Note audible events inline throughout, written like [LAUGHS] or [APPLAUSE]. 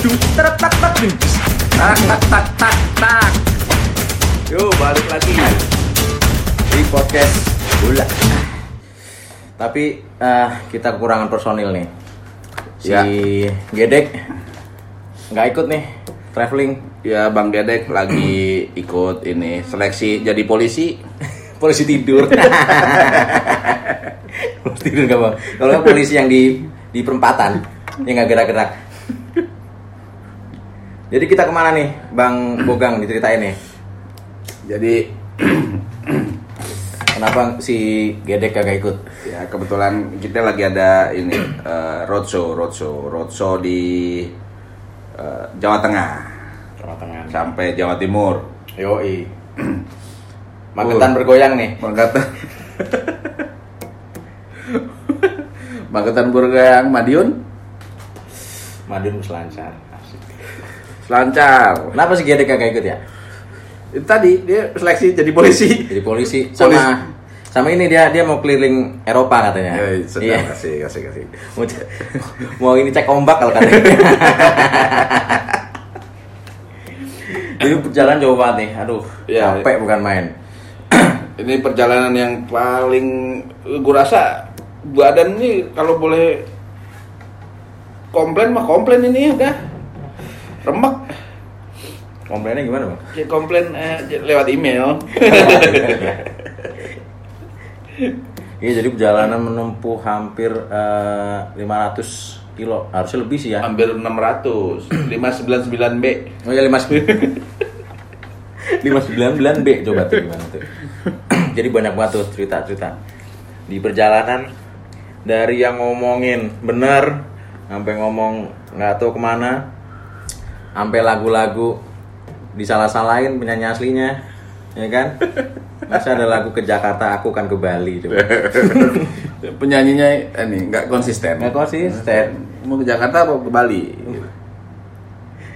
Dung, tak tak tak. Tak tak tak tak tak. Yo, balik lagi di podcast bola. Tapi eh, kita kekurangan personil nih. Si Ya. Gedek nggak ikut nih traveling. Ya Bang Gedek lagi ikut ini seleksi jadi polisi. [LAUGHS] Polisi tidur. polisi [LAUGHS] tidur nggak bang? Kalau polisi yang di di perempatan yang nggak gerak-gerak. Jadi kita ke mana nih, Bang Bogang diceritain nih? Jadi [CLEARS THROAT] Kenapa si Gedek kagak ikut? ya kebetulan kita lagi ada ini [CLEARS THROAT] eh, roadshow, roadshow, roadshow di eh, Jawa Tengah Jawa Tengah. sampai Jawa Timur. Yoi. [CLEARS THROAT] Magetan bergoyang nih. Magetan. [LAUGHS] Magetan Burgang Madiun Madiun selancar. Lancar. Kenapa si Gedek kagak ikut ya? Itu tadi dia seleksi jadi polisi. Jadi polisi [LAUGHS] sama sama ini dia dia mau keliling Eropa katanya. Sedang Iya. kasih kasih kasih. Mau, [LAUGHS] mau ini cek ombak kalau katanya. [LAUGHS] Jadi perjalanan jauh banget nih. Aduh, Iya. capek bukan main. [CLEARS THROAT] Ini perjalanan yang paling gue rasa badan ini kalau boleh komplain mah komplain ini udah remek Komplainnya gimana, Bang? ya komplain eh, lewat email [LAUGHS] Iya, jadi perjalanan menempuh hampir eh, 500 kilo. Harusnya lebih sih ya. hampir 600 599 [CLEARS THROAT] B Oh ya 59 599 B coba tuh gimana tuh. [CLEARS THROAT] Jadi banyak banget tuh cerita-cerita di perjalanan dari yang ngomongin bener sampai ngomong nggak tahu ke mana sampai lagu-lagu disalah-salahin penyanyi aslinya ya kan? Masa ada lagu ke Jakarta aku kan ke Bali coba. [LAUGHS] Penyanyinya ini nggak konsisten. Nggak konsisten. Mau ke Jakarta apa ke Bali?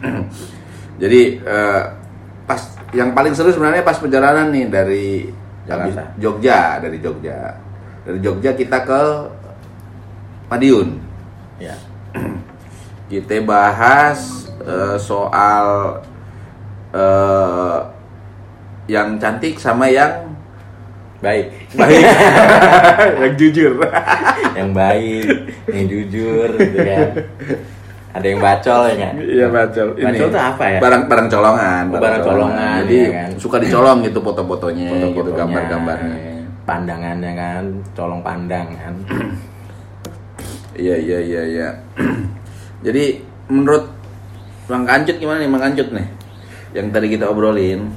[CLEARS THROAT] Jadi eh, pas yang paling seru sebenarnya pas perjalanan nih dari Jakarta. Jogja dari Jogja. Dari Jogja kita ke Madiun. Ya. [CLEARS THROAT] Kita bahas eh, soal eh, yang cantik sama yang baik baik [LAUGHS] yang jujur yang baik, yang jujur gitu kan. Ada yang bacol ya kan? Iya bacol. Bacol tuh apa ya? Barang barang colongan. Oh, barang colongan, Jadi iya kan? suka dicolong gitu foto-fotonya, gitu Foto-fotonya, gambar-gambarnya. Pandangannya kan, colong pandang kan. Iya iya iya iya. [CLEARS THROAT] Jadi menurut Bang Kancut gimana nih Bang Kancut nih? Yang tadi kita obrolin.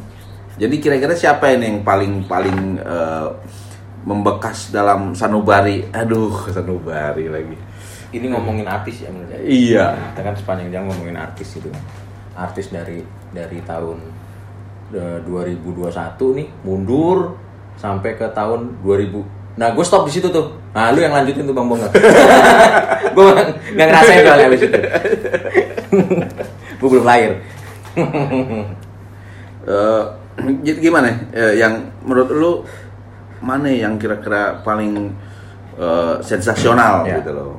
Jadi kira-kira siapa ini yang paling paling eh, membekas dalam sanubari? Aduh, sanubari lagi. Ini ngomongin artis ya menurut saya. Iya. Kita kan sepanjang jam ngomongin artis itu kan. Artis dari dari tahun eh, 2021 nih mundur sampai ke tahun 2000. Nah, gue stop di situ tuh. Nah, lu yang lanjutin tuh Bang Bonga. [LAUGHS] gue nggak ngerasain soalnya habis itu. Gue belum lahir. Jadi gimana? Eh, yang menurut lu mana yang kira-kira paling eh, sensasional Ya. gitu loh?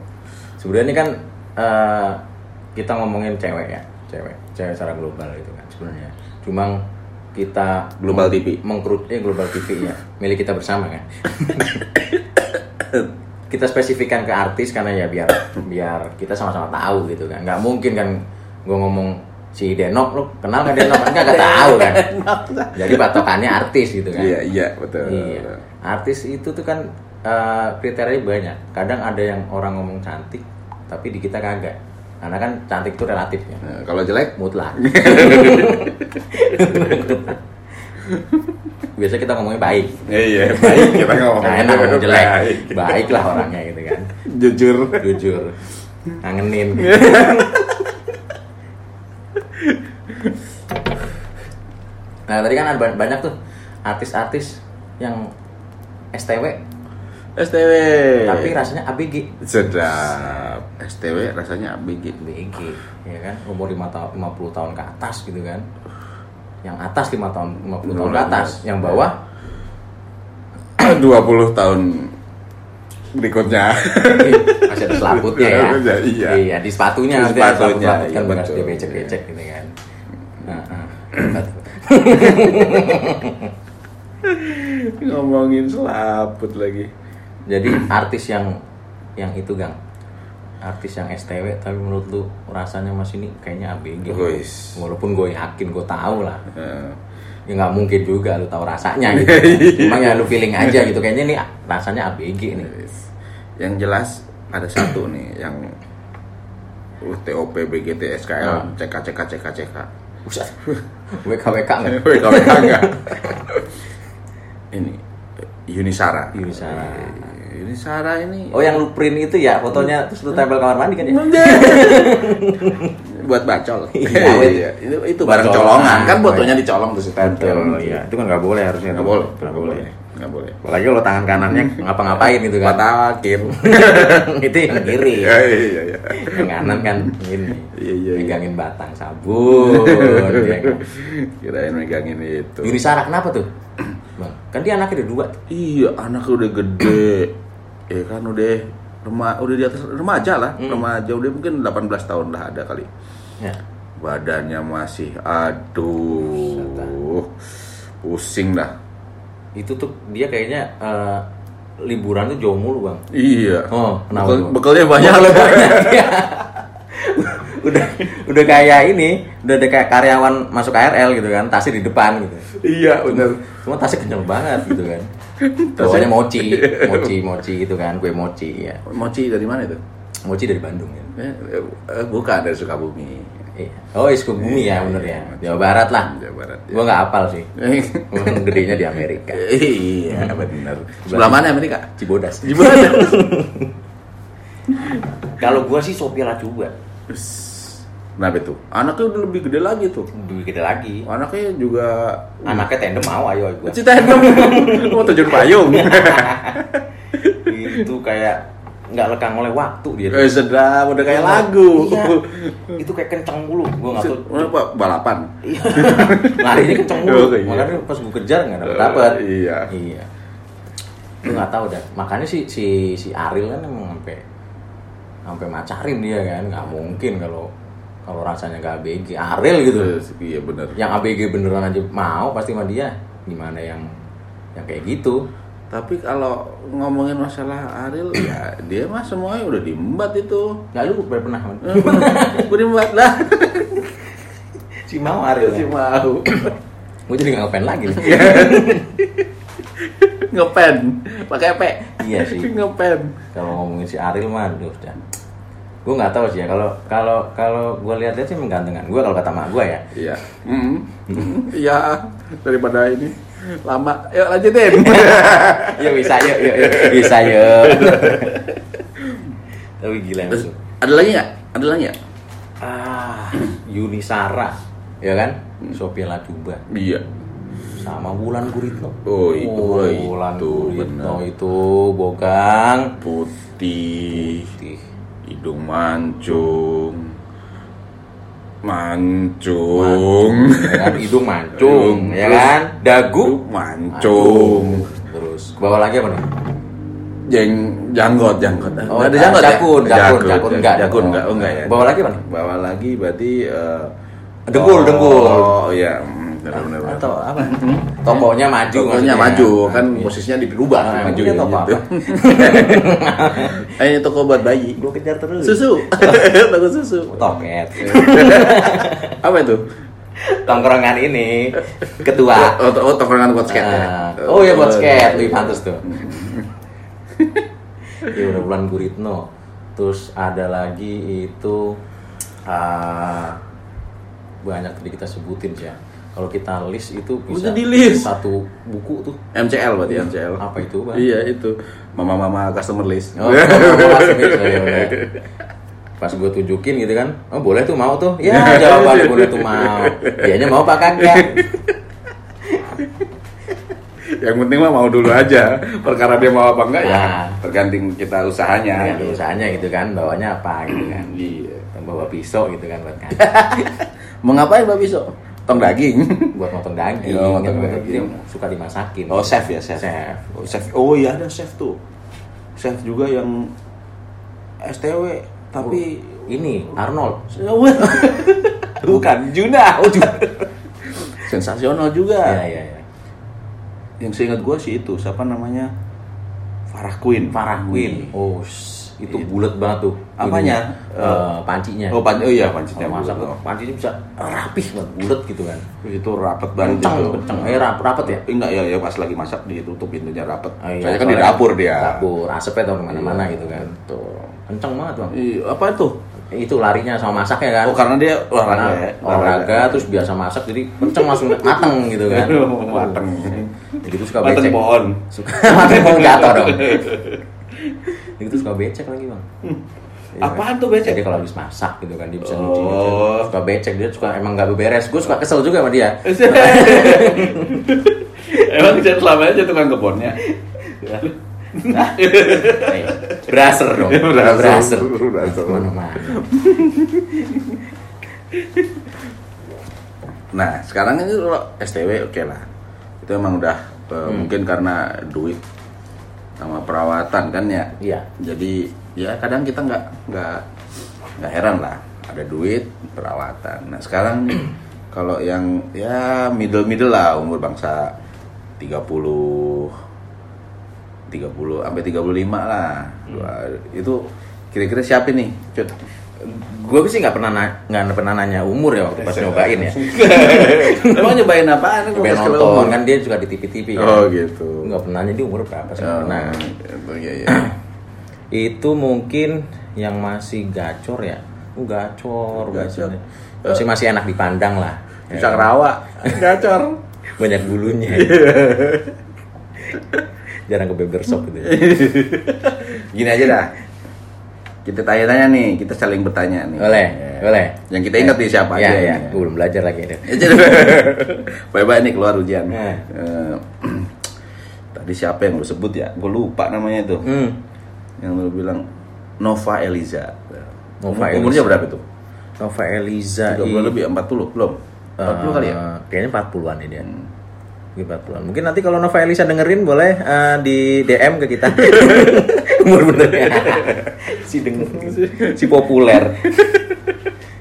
Sebenarnya ini kan eh, kita ngomongin cewek ya, cewek, cewek secara global gitu kan sebenarnya. Cuma kita Global TV. mengkerut eh global TV ya, milik kita bersama kan. [LAUGHS] kita spesifikkan ke artis karena ya biar biar kita sama-sama tahu gitu kan. Nggak mungkin kan gue ngomong si Denok lu kenal nggak Denok kan nggak [LAUGHS] tahu kan. Jadi patokannya artis gitu kan. Iya iya betul. Iya. Artis itu tuh kan eh, kriterianya banyak. Kadang ada yang orang ngomong cantik, tapi di kita kagak. Karena kan cantik itu relatif ya. Nah, kalau jelek Mutlak. [LAUGHS] Biasa kita ngomongnya baik. Iya, baik kita ngomong. Nah, enak ngomong jelek. Baik. Baiklah orangnya gitu kan. Jujur. Jujur. Ngangenin. Nah, tadi kan ada ba- banyak tuh artis-artis yang STW STW. tapi rasanya ABG sedap. STW rasanya ABG. ABG ya kan umur 5 tahun 50 tahun ke atas gitu kan yang atas 5 tahun 50 tahun ke atas yang bawah [CLEARS THROAT] 20 tahun berikutnya. masih ada selaputnya ya. [LAUGHS] Iya, iya. di sepatunya Di nanti sepatunya, selaput-selaput iya, kan dia becek-becek gitu kan. Nah, ah. [LAUGHS] Ngomongin selaput lagi. Jadi artis yang yang itu Gang. Artis yang STW tapi menurut lu rasanya Mas ini kayaknya ABG. Wis. Walaupun gue yakin gue tahu lah. Eh, Ya nggak mungkin juga lu tahu rasanya [LAUGHS] gitu. Cuma ya lu feeling aja gitu kayaknya nih rasanya ABG nih. Yang jelas ada satu nih yang UTOP BGT SKL Ah. CK CK CK CK. Buset. [LAUGHS] WKWK nggak? [LAUGHS] WKWK enggak. Ini Yunisara. Yunisara. Yunisara ini Oh yang lu print itu ya fotonya terus lu tempel kamar mandi kan ya? [LAUGHS] buat bacol. Iya, Iya, itu itu barang colongan kan fotonya dicolong terus ditempel. Oh iya, itu kan nggak boleh harusnya. Nggak boleh, nggak boleh. Nggak boleh. Apalagi kalau tangan kanannya [LAUGHS] ngapa-ngapain gitu kan. Patakin. [LAUGHS] itu yang kiri. Iya iya iya. Yang kanan kan ini. Iya, iya, iya. Megangin batang sabun. ya kan. Kirain megangin itu. Yunisara kenapa tuh? Bang, kan dia anaknya ada dua. tuh. Iya, anaknya udah gede. Ya kan udah rema udah di atas remaja lah, Hmm. remaja udah mungkin 18 tahun lah ada kali. Ya. Badannya masih aduh. Pusing dah. Itu tuh dia kayaknya eh, liburan tuh jauh mulu, Bang. Iya. Oh, kenapa Bekal- bekalnya banyak. [LAUGHS] udah udah kayak ini, udah ada kayak karyawan masuk KRL gitu kan, tasnya di depan gitu. iya, benar. Cuma tasnya kenceng banget gitu kan. [LAUGHS] Bawahnya mochi, mochi, mochi gitu kan, kue mochi ya. Mochi dari mana itu? Mochi dari Bandung ya. Eh, eh, bukan dari Sukabumi. Iya. Oh, Sukabumi ya bener ya. Jawa Barat lah. Jawa Barat. ya. Gua nggak hafal sih. [LAUGHS] Gedenya di Amerika. iya, benar. Sebelah mana Amerika? Cibodas. Gimana? [LAUGHS] Kalau gua sih Sophia Lacuba. Kenapa itu? Anaknya udah lebih gede lagi tuh. Lebih gede lagi. Anaknya juga Anaknya tandem mau ayo gua. Cita dong. [LAUGHS] Mau terjun payung. [LAUGHS] itu kayak nggak lekang oleh waktu dia. Eh sedap, udah kayak lagu. Iya. [LAUGHS] Itu kayak kenceng mulu. Gua nggak tahu. Apa balapan? Iya. Larinya kenceng mulu. Oh, iya. Makanya pas gua kejar nggak dapet dapet. Eh, iya. Iya. Lu nggak tahu dah. Makanya si si si Ariel kan emang sampai sampai macarin dia kan. Nggak mungkin kalau kalau rasanya gak ABG. Ariel gitu. Iya benar. Yang ABG beneran aja mau pasti sama dia. Gimana yang yang kayak gitu? Tapi kalau ngomongin masalah Ariel ya dia mah semuanya udah diembat itu. Nggak lu pernah kan? Gue diembat lah. si mau Ariel. Si Ya? mau. Gue jadi nggak ngepen lagi. nih. Ngepen. Pakai P. Iya sih. Ngepen. kalau ngomongin si Ariel mah aduh dah. Gue nggak tahu sih ya kalau kalau kalau gue lihat-lihat sih menggantengan gue kalau kata mak gue ya. Iya. Mm. [LAUGHS] Iya, daripada ini lama. Yuk lanjutin. [LAUGHS] Yuk bisa yuk yuk, yuk. bisa yuk. [LAUGHS] Tapi gila Terus, ada lagi nggak? Ada lagi nggak? Ah, Yunisara, ya kan? Sophia Lacuba Iya. sama Wulan Guritno. Oh, i- oh, Wulan itu, Guritno benar. itu bogang Putih, putih. Hidung mancung, mancung, ya kan? Hidung mancung, ya kan? Dagu mancung, Terus ke bawah lagi apa nih? jeng, janggot, janggot. Oh, Nggak ada janggot ya? jakun, jakun, jakun enggak. jakun enggak, oh enggak ya. Bawa lagi apa nih? Bawa lagi berarti eh, Dengkul, oh, dengkul. Oh iya, hmm, benar benar. benar. Atau apa? Tokonya maju Tokonya maju kan Iya. posisinya dirubah Ah, maju iya, toko gitu. Eh, [LAUGHS] Ini toko buat bayi. Gue kejar terus. Susu. [LAUGHS] toko susu. Toket. [LAUGHS] Apa itu? Tongkrongan ini ketua. Oh, oh, tongkrongan buat skate. ya? Ah, oh iya buat skate, lebih pantas tuh. Iya udah bulan Guritno. Terus ada lagi itu ah, banyak tadi kita sebutin sih ya. Kalau kita list itu bisa Udah di list. satu buku tuh. MCL berarti MCL. Apa itu, Bang? Iya itu. Mama-mama customer list. Oh, Miss. Oh, iya, iya. [LAUGHS] Pas gue tunjukin gitu kan, oh boleh tuh mau tuh, ya [LAUGHS] jawabannya boleh tuh mau, dianya mau pak kagak, [LAUGHS] Yang penting mah mau dulu aja. Perkara dia mau apa enggak ya Ah. tergantung kita usahanya. ya, usahanya gitu kan, bawanya apa gitu kan, [CLEARS THROAT] Iya. bawa pisau gitu kan buat kan, Mau ngapain Mbak Biso? Tong daging. [LAUGHS] buat motong daging, Iya, motong daging. Suka dimasakin. Oh, chef ya, chef. Chef. Oh, chef. Oh iya ada chef tuh. chef juga yang STW tapi Ini Arnold. [LAUGHS] bukan Juna. [LAUGHS] Oh, juga. Sensasional juga. Iya, iya, iya. Yang seingat gue sih itu siapa namanya Farah Queen. Farah Queen. Oh, itu bulat banget tuh. Apanya? Eh, pancinya. Oh, pan- oh iya pancinya Kalau masak bulat. tuh, pancinya bisa rapih banget, bulat gitu kan. Itu rapet banget Kenceng, itu. kenceng. Eh, rap, rapet ya? Enggak ya, ya pas lagi masak ditutup pintunya rapet. Oh, iya, Soalnya kan di dapur dia. Dapur, asapnya tuh ke mana-mana Iya, gitu kan. Tuh. Kenceng banget bang. Iya, apa itu? Itu larinya sama masaknya kan. Oh karena dia olahraga Nah, ya. olahraga terus biasa masak jadi kenceng langsung mateng gitu kan. [LAUGHS] Mateng. Jadi itu suka Mateng becek. pohon. Suka [LAUGHS] mateng pohon jatuh dong. [LAUGHS] Itu suka becek lagi bang. Iya, Apaan kan? tuh becek? Jadi kalau habis masak gitu kan dia bisa Oh. nyuci suka becek dia suka emang nggak beberes. Gue suka kesel juga sama dia. [LAUGHS] Emang jadi selama aja tukang kebunnya. Eh, Braser dong. [LAUGHS] Braser. Braser. Braser. Mana-mana. Nah, sekarang ini kalau STW oke lah. Itu emang udah eh, mungkin karena duit sama perawatan kan ya. Iya. Jadi ya kadang kita nggak nggak nggak heran lah ada duit perawatan. Nah sekarang nih [CLEARS THROAT] kalau yang ya middle middle lah umur bangsa 30 30 sampai 35 lah. Wah, itu kira-kira siapa nih? Cut? Gue sih nggak pernah na- nggak pernah nanya umur ya waktu pas nyobain ya. Emang nyobain apaan? Nyobain nonton kan dia juga di TV-TV kan. Oh gitu. Nggak pernah nanya dia umur berapa sih. Oh, Nah gitu, iya, iya. itu mungkin yang masih gacor ya. Oh, gacor, Gacor. biasanya. Masih masih enak dipandang lah. Bisa rawa, [LAUGHS] gacor. Banyak bulunya. Jarang ke barber shop gitu. ya. [LAUGHS] Gini aja dah. Kita tanya-tanya nih, kita saling bertanya nih. Boleh, Ya. boleh. Yang kita ingat nih siapa ya, aja ya. Gue belum belajar lagi. deh. [LAUGHS] Baik-baik nih keluar ujian. Eh. Eh, [CLEARS THROAT] tadi siapa yang lu sebut ya? Gue lupa namanya tuh. Hmm. Yang lu bilang Nova Eliza. Nova Umurnya Eliza. berapa tuh? Nova Eliza 30 i- lebih, 40 belum? 40 kali ya? Eh, Kayaknya 40-an ini dia. Mungkin 40-an. Mungkin nanti kalau Nova Elisa dengerin boleh eh, di DM ke kita. [LAUGHS] Umur benernya. si denger. si populer.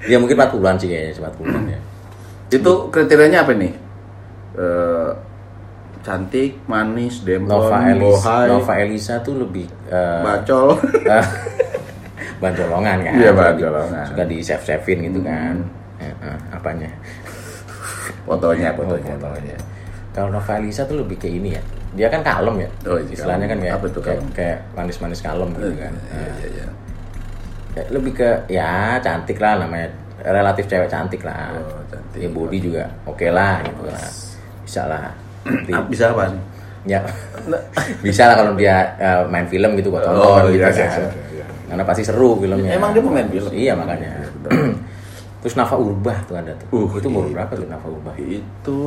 ya mungkin 40-an sih kayaknya, si 40-an ya. Itu kriterianya apa nih? Eh, cantik, manis, dempon, Nova Elisa, bohai, Nova Elisa tuh lebih eh, bacol. eh, [LAUGHS] bancolongan kan. Iya, bancolongan. Suka di save-savein gitu kan. Eh, eh, apanya? fotonya, Oh, fotonya. fotonya. Kalau Nova Elisa tuh lebih ke ini ya. Dia kan kalem ya. Oh, iya, Istilahnya kan kayak Apa tuh kayak, kalem? kayak manis-manis kalem gitu kan. Iya, Nah, iya, iya. kayak lebih ke ya cantik lah namanya. Relatif cewek cantik lah. Oh, cantik. Ya body juga oke lah gitu lah. Bisa lah. [CLEARS THROAT] Ah, bisa apa? ya [LAUGHS] bisa lah kalau dia eh, main film gitu buat Oh, tonton gitu iya, kan. iya, iya. Karena pasti seru filmnya. Emang dia pemain film? Iya makanya. [CLEARS THROAT] Terus Nafa Urbah tuh ada tuh. Uh, itu umur iya. berapa tuh Nafa Urbah? Itu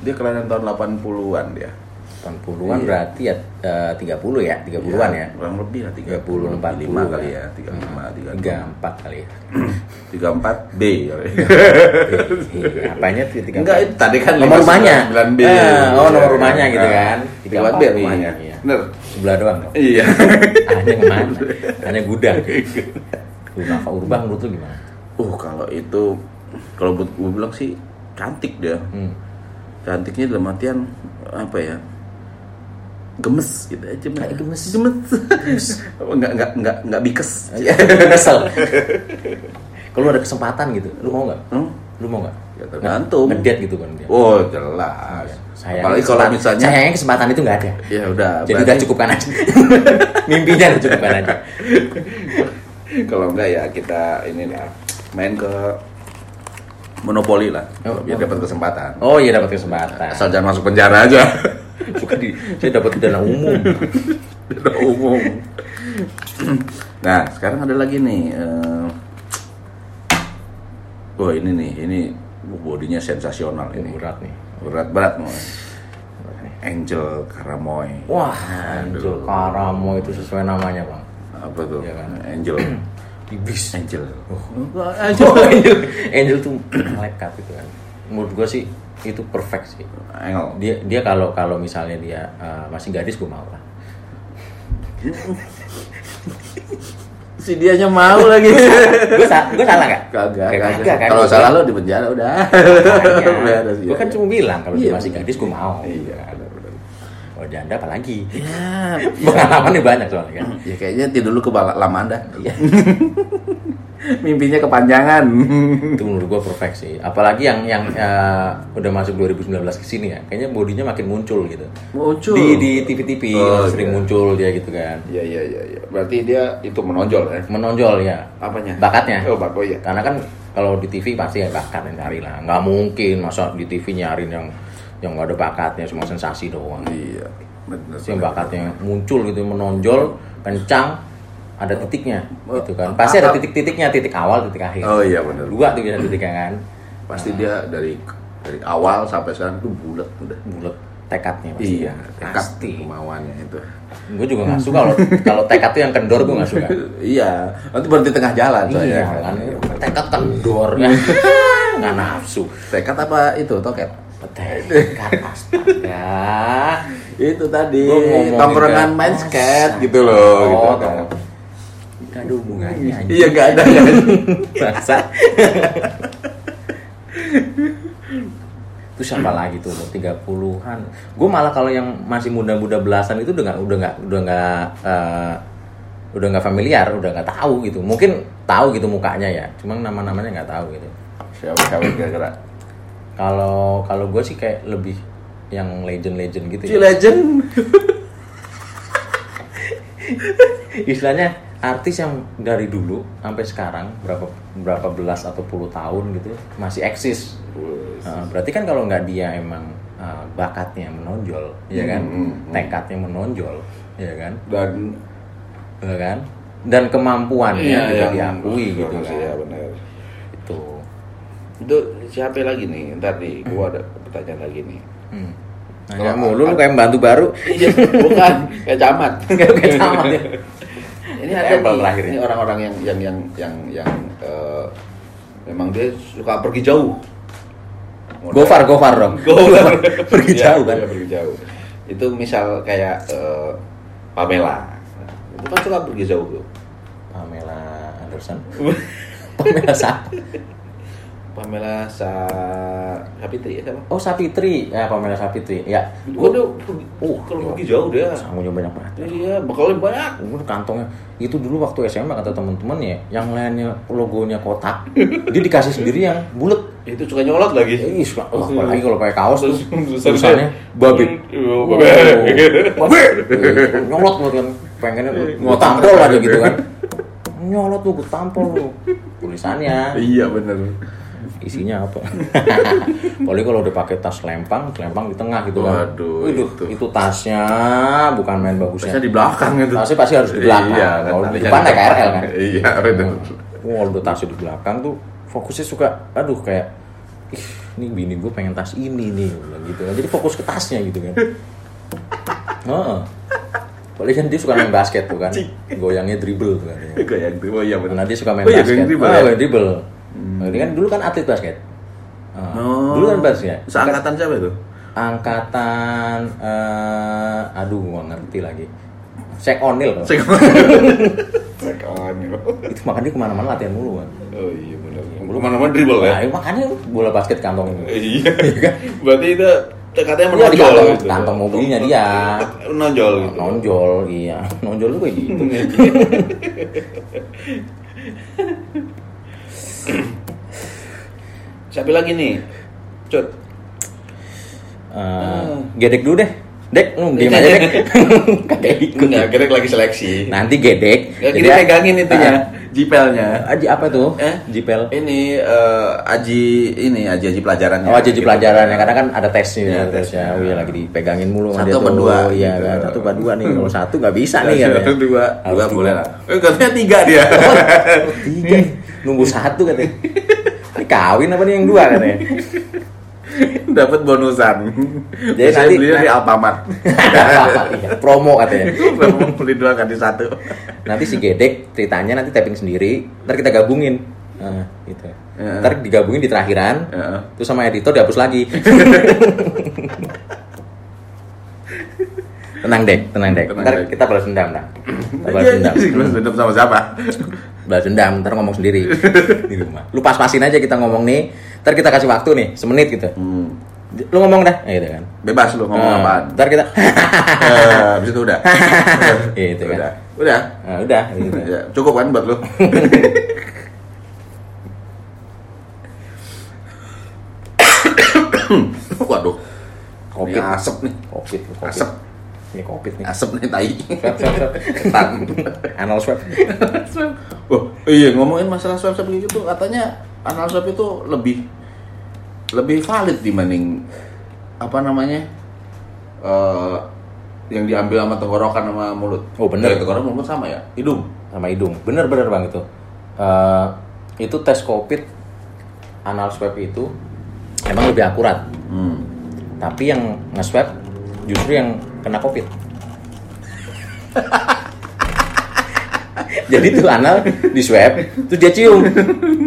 dia kelahiran tahun 80-an dia. Tahun puluhan Iya. berarti ya eh, 30 ya, 30-an ya. Kurang lebih lah 30 40 lima kali ya, 35, 34 kali ya. [CLEARS THROAT] 34 B kali. Iya, apanya tuh 34? Enggak, itu tadi kan nomor rumahnya. 59B. Ah, oh, nomor Iya, rumahnya iya. gitu kan. 34B rumahnya. Iya. Bener. Sebelah doang. Iya. [LAUGHS] Hanya ke mana? Hanya gudang. [LAUGHS] Tuh, Nafa Urbah menurut lu gimana? Uh, kalau itu kalau buat gue bilang sih cantik dia. Hmm. Cantiknya dalam artian apa ya? Gemes gitu aja. Kayak gemes. Gemes. Enggak [LAUGHS] enggak enggak enggak bikes. Iya, Kesel. Kalau ada kesempatan gitu, lu mau nggak? Hmm? Lu mau nggak? Ya, tergantung. Ngedate gitu kan dia. Oh, jelas. Sayangnya Apalagi kalau misalnya sayangnya kesempatan itu nggak ada. ya udah Jadi berarti- udah cukupkan aja. [LAUGHS] Mimpinya udah cukupkan aja. [LAUGHS] kalau enggak ya kita ini lah main ke monopoli lah Oh, biar oh. dapat kesempatan Oh iya dapat kesempatan. asal jangan masuk penjara aja [LAUGHS] Suka di, saya dapat dana umum. [LAUGHS] Udah umum [CLEARS THROAT] nah sekarang ada lagi nih eh, oh ini nih ini bodinya sensasional ini Berat nih. berat berat mau Angel Karamoy Wah, Angel Karamo itu sesuai namanya bang. apa tuh Iya kan? Angel [CLEARS THROAT] Iblis. Angel Oh, [LAUGHS] Angel, Angel tuh malaikat gitu kan. Menurut gua sih itu perfect sih. Angel Dia dia kalau kalau misalnya dia uh, masih gadis gue mau lah. [LAUGHS] si dianya mau lagi. gue sa gue salah nggak Kagak, Kayak kagak. kagak kan Kalau Gua salah lo di penjara udah. [LAUGHS] Gue ya. kan cuma bilang kalau dia Iya. masih gadis gue mau Iya, janda apalagi [LAUGHS] Ya, pengalamannya banyak soalnya kan ya kayaknya tidur dulu kebalaman dah. Iya. [LAUGHS] Mimpinya kepanjangan. itu menurut gue perfect sih apalagi yang yang eh, udah masuk 2019 ke sini ya kayaknya bodinya makin muncul gitu Muncul. di di TV-TV Oh, sering iya. muncul dia gitu kan Iya iya iya iya. Berarti dia itu menonjol ya. menonjol ya Apanya? bakatnya Oh, bak oh iya. karena kan kalau di TV pasti ya bakat yang cari lah nggak mungkin masa di TV nyariin yang yang nggak ada bakatnya cuma sensasi doang Iya. Benar. Yang bakatnya muncul gitu menonjol kencang ada titiknya Oh, gitu kan pasti ada titik-titiknya titik awal titik akhir Oh iya benar. dua tuh biasa titiknya kan Pasti dia dari dari awal sampai sekarang tuh bulat udah. bulat tekadnya pasti Iya, tekad pasti kemauannya itu. gue juga nggak suka kalau kalau tekad tuh yang kendor gue nggak suka [LAUGHS] iya, nanti berhenti tengah jalan soalnya. iya kan tekad kendor kan [LAUGHS] nggak nafsu Tekad apa itu toket? Tekad astaga Itu tadi tongkrongan main skate gitu loh oh gitu. tong- nggak ada hubungannya. Iya nggak ada kan? Bangsa. Terus apa lagi tuh 30-an. Gue malah kalau yang masih muda-muda belasan itu udah nggak udah nggak udah nggak eh, udah nggak familiar, udah nggak tahu gitu. Mungkin tahu gitu mukanya ya, cuma nama-namanya nggak tahu gitu. Siapa siapa kira-kira? Kalau kalau gue sih kayak lebih yang legend-legend gitu Si ya. legend. [LAUGHS] Istilahnya artis yang dari dulu sampai sekarang berapa berapa belas atau puluh tahun gitu masih eksis Uh, berarti kan kalau nggak dia emang uh, bakatnya menonjol, ya kan, Hmm, hmm, hmm. tekadnya menonjol, ya kan, Dan ya kan, dan kemampuannya juga Iya, diakui gitu bagus, kan, Iya benar. Itu. Siapa lagi nih? Ntar nih, gua ada pertanyaan lagi nih. Hmm. Nanya mulu lu kayak bantu baru. Iya, bukan kayak camat. [LAUGHS] Kayak camat ya. Ini ada nih, terakhir ini orang-orang yang yang yang yang yang eh, memang dia suka pergi jauh. Gofar, gofar dong. Gofar. [LAUGHS] Pergi Iya, jauh kan. iya, pergi jauh. Itu misal kayak eh, Pamela. Itu kan suka pergi jauh tuh. Pamela Anderson. [LAUGHS] Pamela siapa? Pamela sa Sapitri ya siapa? Oh Sapitri, ya Pamela Sapitri. Ya, Gua tuh Uh, kalau pergi jauh dia. sangunya banyak banget. Iya, bekalnya banyak. Gue kantongnya itu dulu waktu SMA kata temen-temen ya, yang lainnya logonya kotak, [LAUGHS] dia dikasih sendiri yang bulat. Itu suka nyolot lagi. Ih, suka, wah, apalagi kalau pakai kaos tuh, [LAUGHS] tulisannya babe. Oh, [LAUGHS] Wow, babe. babe. Nyolot banget kan, pengennya gue Ngotak. tampol aja gitu kan. Nyolot tuh, gue tampol. Tulisannya, Iya bener. Isinya apa? [LAUGHS] Apalagi kalau udah pakai tas lempang, lempang di tengah gitu kan. Waduh, itu, itu. itu tasnya bukan main bagusnya. Biasanya di belakang itu. Tasnya pasti harus di belakang. Iya, Kalau kan, di tasnya depan naik. KRL kan. Iya, bener. Wah, udah tasnya di belakang tuh fokusnya suka, aduh kayak, ih, ini bini gue pengen tas ini nih, gitu. Jadi fokus ke tasnya gitu kan. [LAUGHS] Heeh. Apalagi kan dia suka main basket tuh kan, goyangnya dribble tuh kan. Kayak gitu. Oh iya bener. Karena dia suka main Oh iya, basket. goyang dribble ah, ya? goyang dribble. Nah, Dia kan dulu kan atlet basket. Ah, Oh. Dulu kan basket. Seangkatan siapa itu? Angkatan, eh, aduh gua ngerti lagi. Shaq O'Neal [LAUGHS] loh. Sekawan Itu makanya ke mana-mana latihan mulu kan. Oh iya bener. Belum mana-mana dribble ya? Nah, ya makanya bola basket kantong ini. Iya. [LAUGHS] Berarti itu tekadnya Iya di menonjol kantong, gitu. kantong mobilnya dia. [LAUGHS] Menonjol gitu. Nonjol, iya. Nonjol tuh kayak gitu. [CLEARS THROAT] Siapa lagi nih? Cut. Eh, gedek dulu deh. Dek, lu diem aja dek. [LAUGHS] Kagak ikut. Enggak, kira lagi seleksi. Nanti gedek. Ya, kita pegangin itunya, Ah, jipelnya. Aji apa tuh? Eh? Jipel. Ini eh, aji ini aji aji pelajarannya. Oh aja di Gitu. pelajaran ya, karena kan ada tesnya, Iya, ya, tesnya. Oh iya lagi dipegangin mulu sama Satu dia tuh. dua, Iya gitu. kan, satu apa dua nih. Kalau [LAUGHS] satu nggak bisa nih Satu, katanya. dua, dua boleh lah. Eh, katanya tiga dia. Tiga, [LAUGHS] nunggu satu katanya. Ini kawin apa nih yang dua katanya? Dapat bonusan. Jadi Saya nanti- belinya di Alfamart. [LAUGHS] Iya, Promo katanya. Mau beli dua ganti satu. Nanti si Gedek ceritanya nanti tapping sendiri, ntar kita gabungin. Nah, gitu. Iya. Ntar digabungin di terakhiran, Iya. terus sama editor dihapus lagi. [LAUGHS] tenang dek, tenang dek. Tenang, Ntar Dek. kita balas dendam, nah. Balas Iya, dendam. iya, balas dendam sama siapa? Balas dendam, ntar ngomong sendiri [LAUGHS] di rumah. Lu pas-pasin aja kita ngomong nih, ntar kita kasih waktu nih, semenit gitu. Hmm, Lu ngomong dah, gitu kan. bebas lu ngomong Nah, apaan. Ntar kita, [LAUGHS] Eh, Habis itu udah. [LAUGHS] Gitu kan. Udah. Udah. nah, udah. Gitu. Ya, cukup kan buat lu? Waduh, Covid, ini asap nih. covid, covid. Asap. Ini covid nih. Asap nih tai. Swab, swab. Anal swab. Oh, iya ngomongin masalah swab swab gitu katanya anal swab itu lebih lebih valid dibanding apa namanya eh yang diambil sama tenggorokan sama mulut. Oh, bener. Eh, tenggorokan mulut sama ya? Hidung. sama hidung. Bener-bener bang itu. Eh, itu tes covid anal swab itu emang lebih akurat. Hmm. Tapi yang nge-swab justru yang kena covid. [LAUGHS] Jadi tuh anal di swab, terus dia cium. [LAUGHS]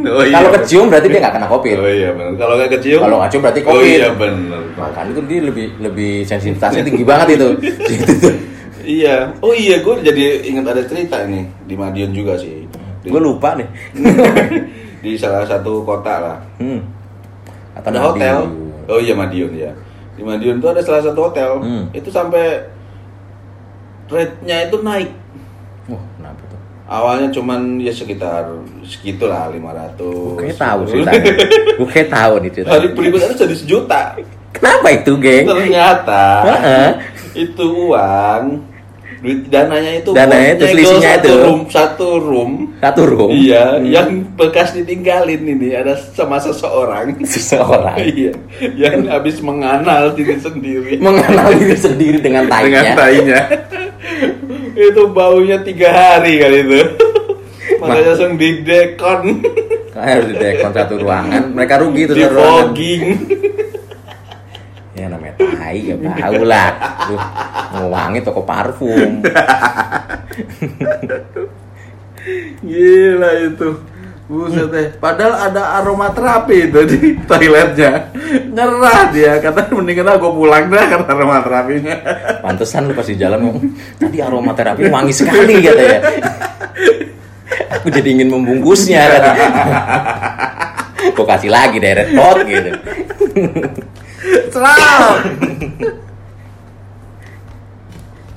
Oh, iya. Kalau kecium berarti dia nggak kena covid. Oh iya benar. Kalau nggak kecium? Kalau nggak cium berarti Oh covid. iya benar. Makanya itu dia lebih lebih sensitivitasnya tinggi banget itu. Tuh. [LAUGHS] Iya. Oh iya, gue jadi ingat ada cerita nih di Madiun juga sih. Gue lupa nih. di salah satu kota lah. Hmm. Atau ada Madiun. hotel. Oh iya Madiun ya. Di Madiun tuh ada salah satu hotel. Hmm. Itu sampai rate-nya itu naik. Wah, kenapa tuh? Awalnya cuman ya sekitar segitulah 500. Gue kayak tahu. [LAUGHS] Gue kayak tahu nih ceritanya. Hari berikutnya jadi sejuta. Kenapa itu, geng? Ternyata itu uang duit dananya itu Dananya itu selisihnya satu itu. room satu room Satu room. iya Hmm. yang bekas ditinggalin ini ada sama seseorang [LAUGHS] seseorang iya yang habis menganal diri sendiri mengenal diri sendiri dengan tainya. tainya [LAUGHS] itu baunya tiga hari kali itu [LAUGHS] makanya langsung di dekon Kayak harus di dekon satu ruangan. Mereka rugi itu di satu ruangan. fogging Ya namanya tai ya bau lah. Duh, mau wangi toko parfum. Gila itu. Buset deh. Padahal ada aromaterapi itu di toiletnya. Nyerah dia. Kata mendingan aku pulang dah kata aromaterapinya. Pantesan lu pas di jalan ngomong, tadi aromaterapi wangi sekali katanya. Aku jadi ingin membungkusnya. Kok kasih lagi deret pot gitu. Serap.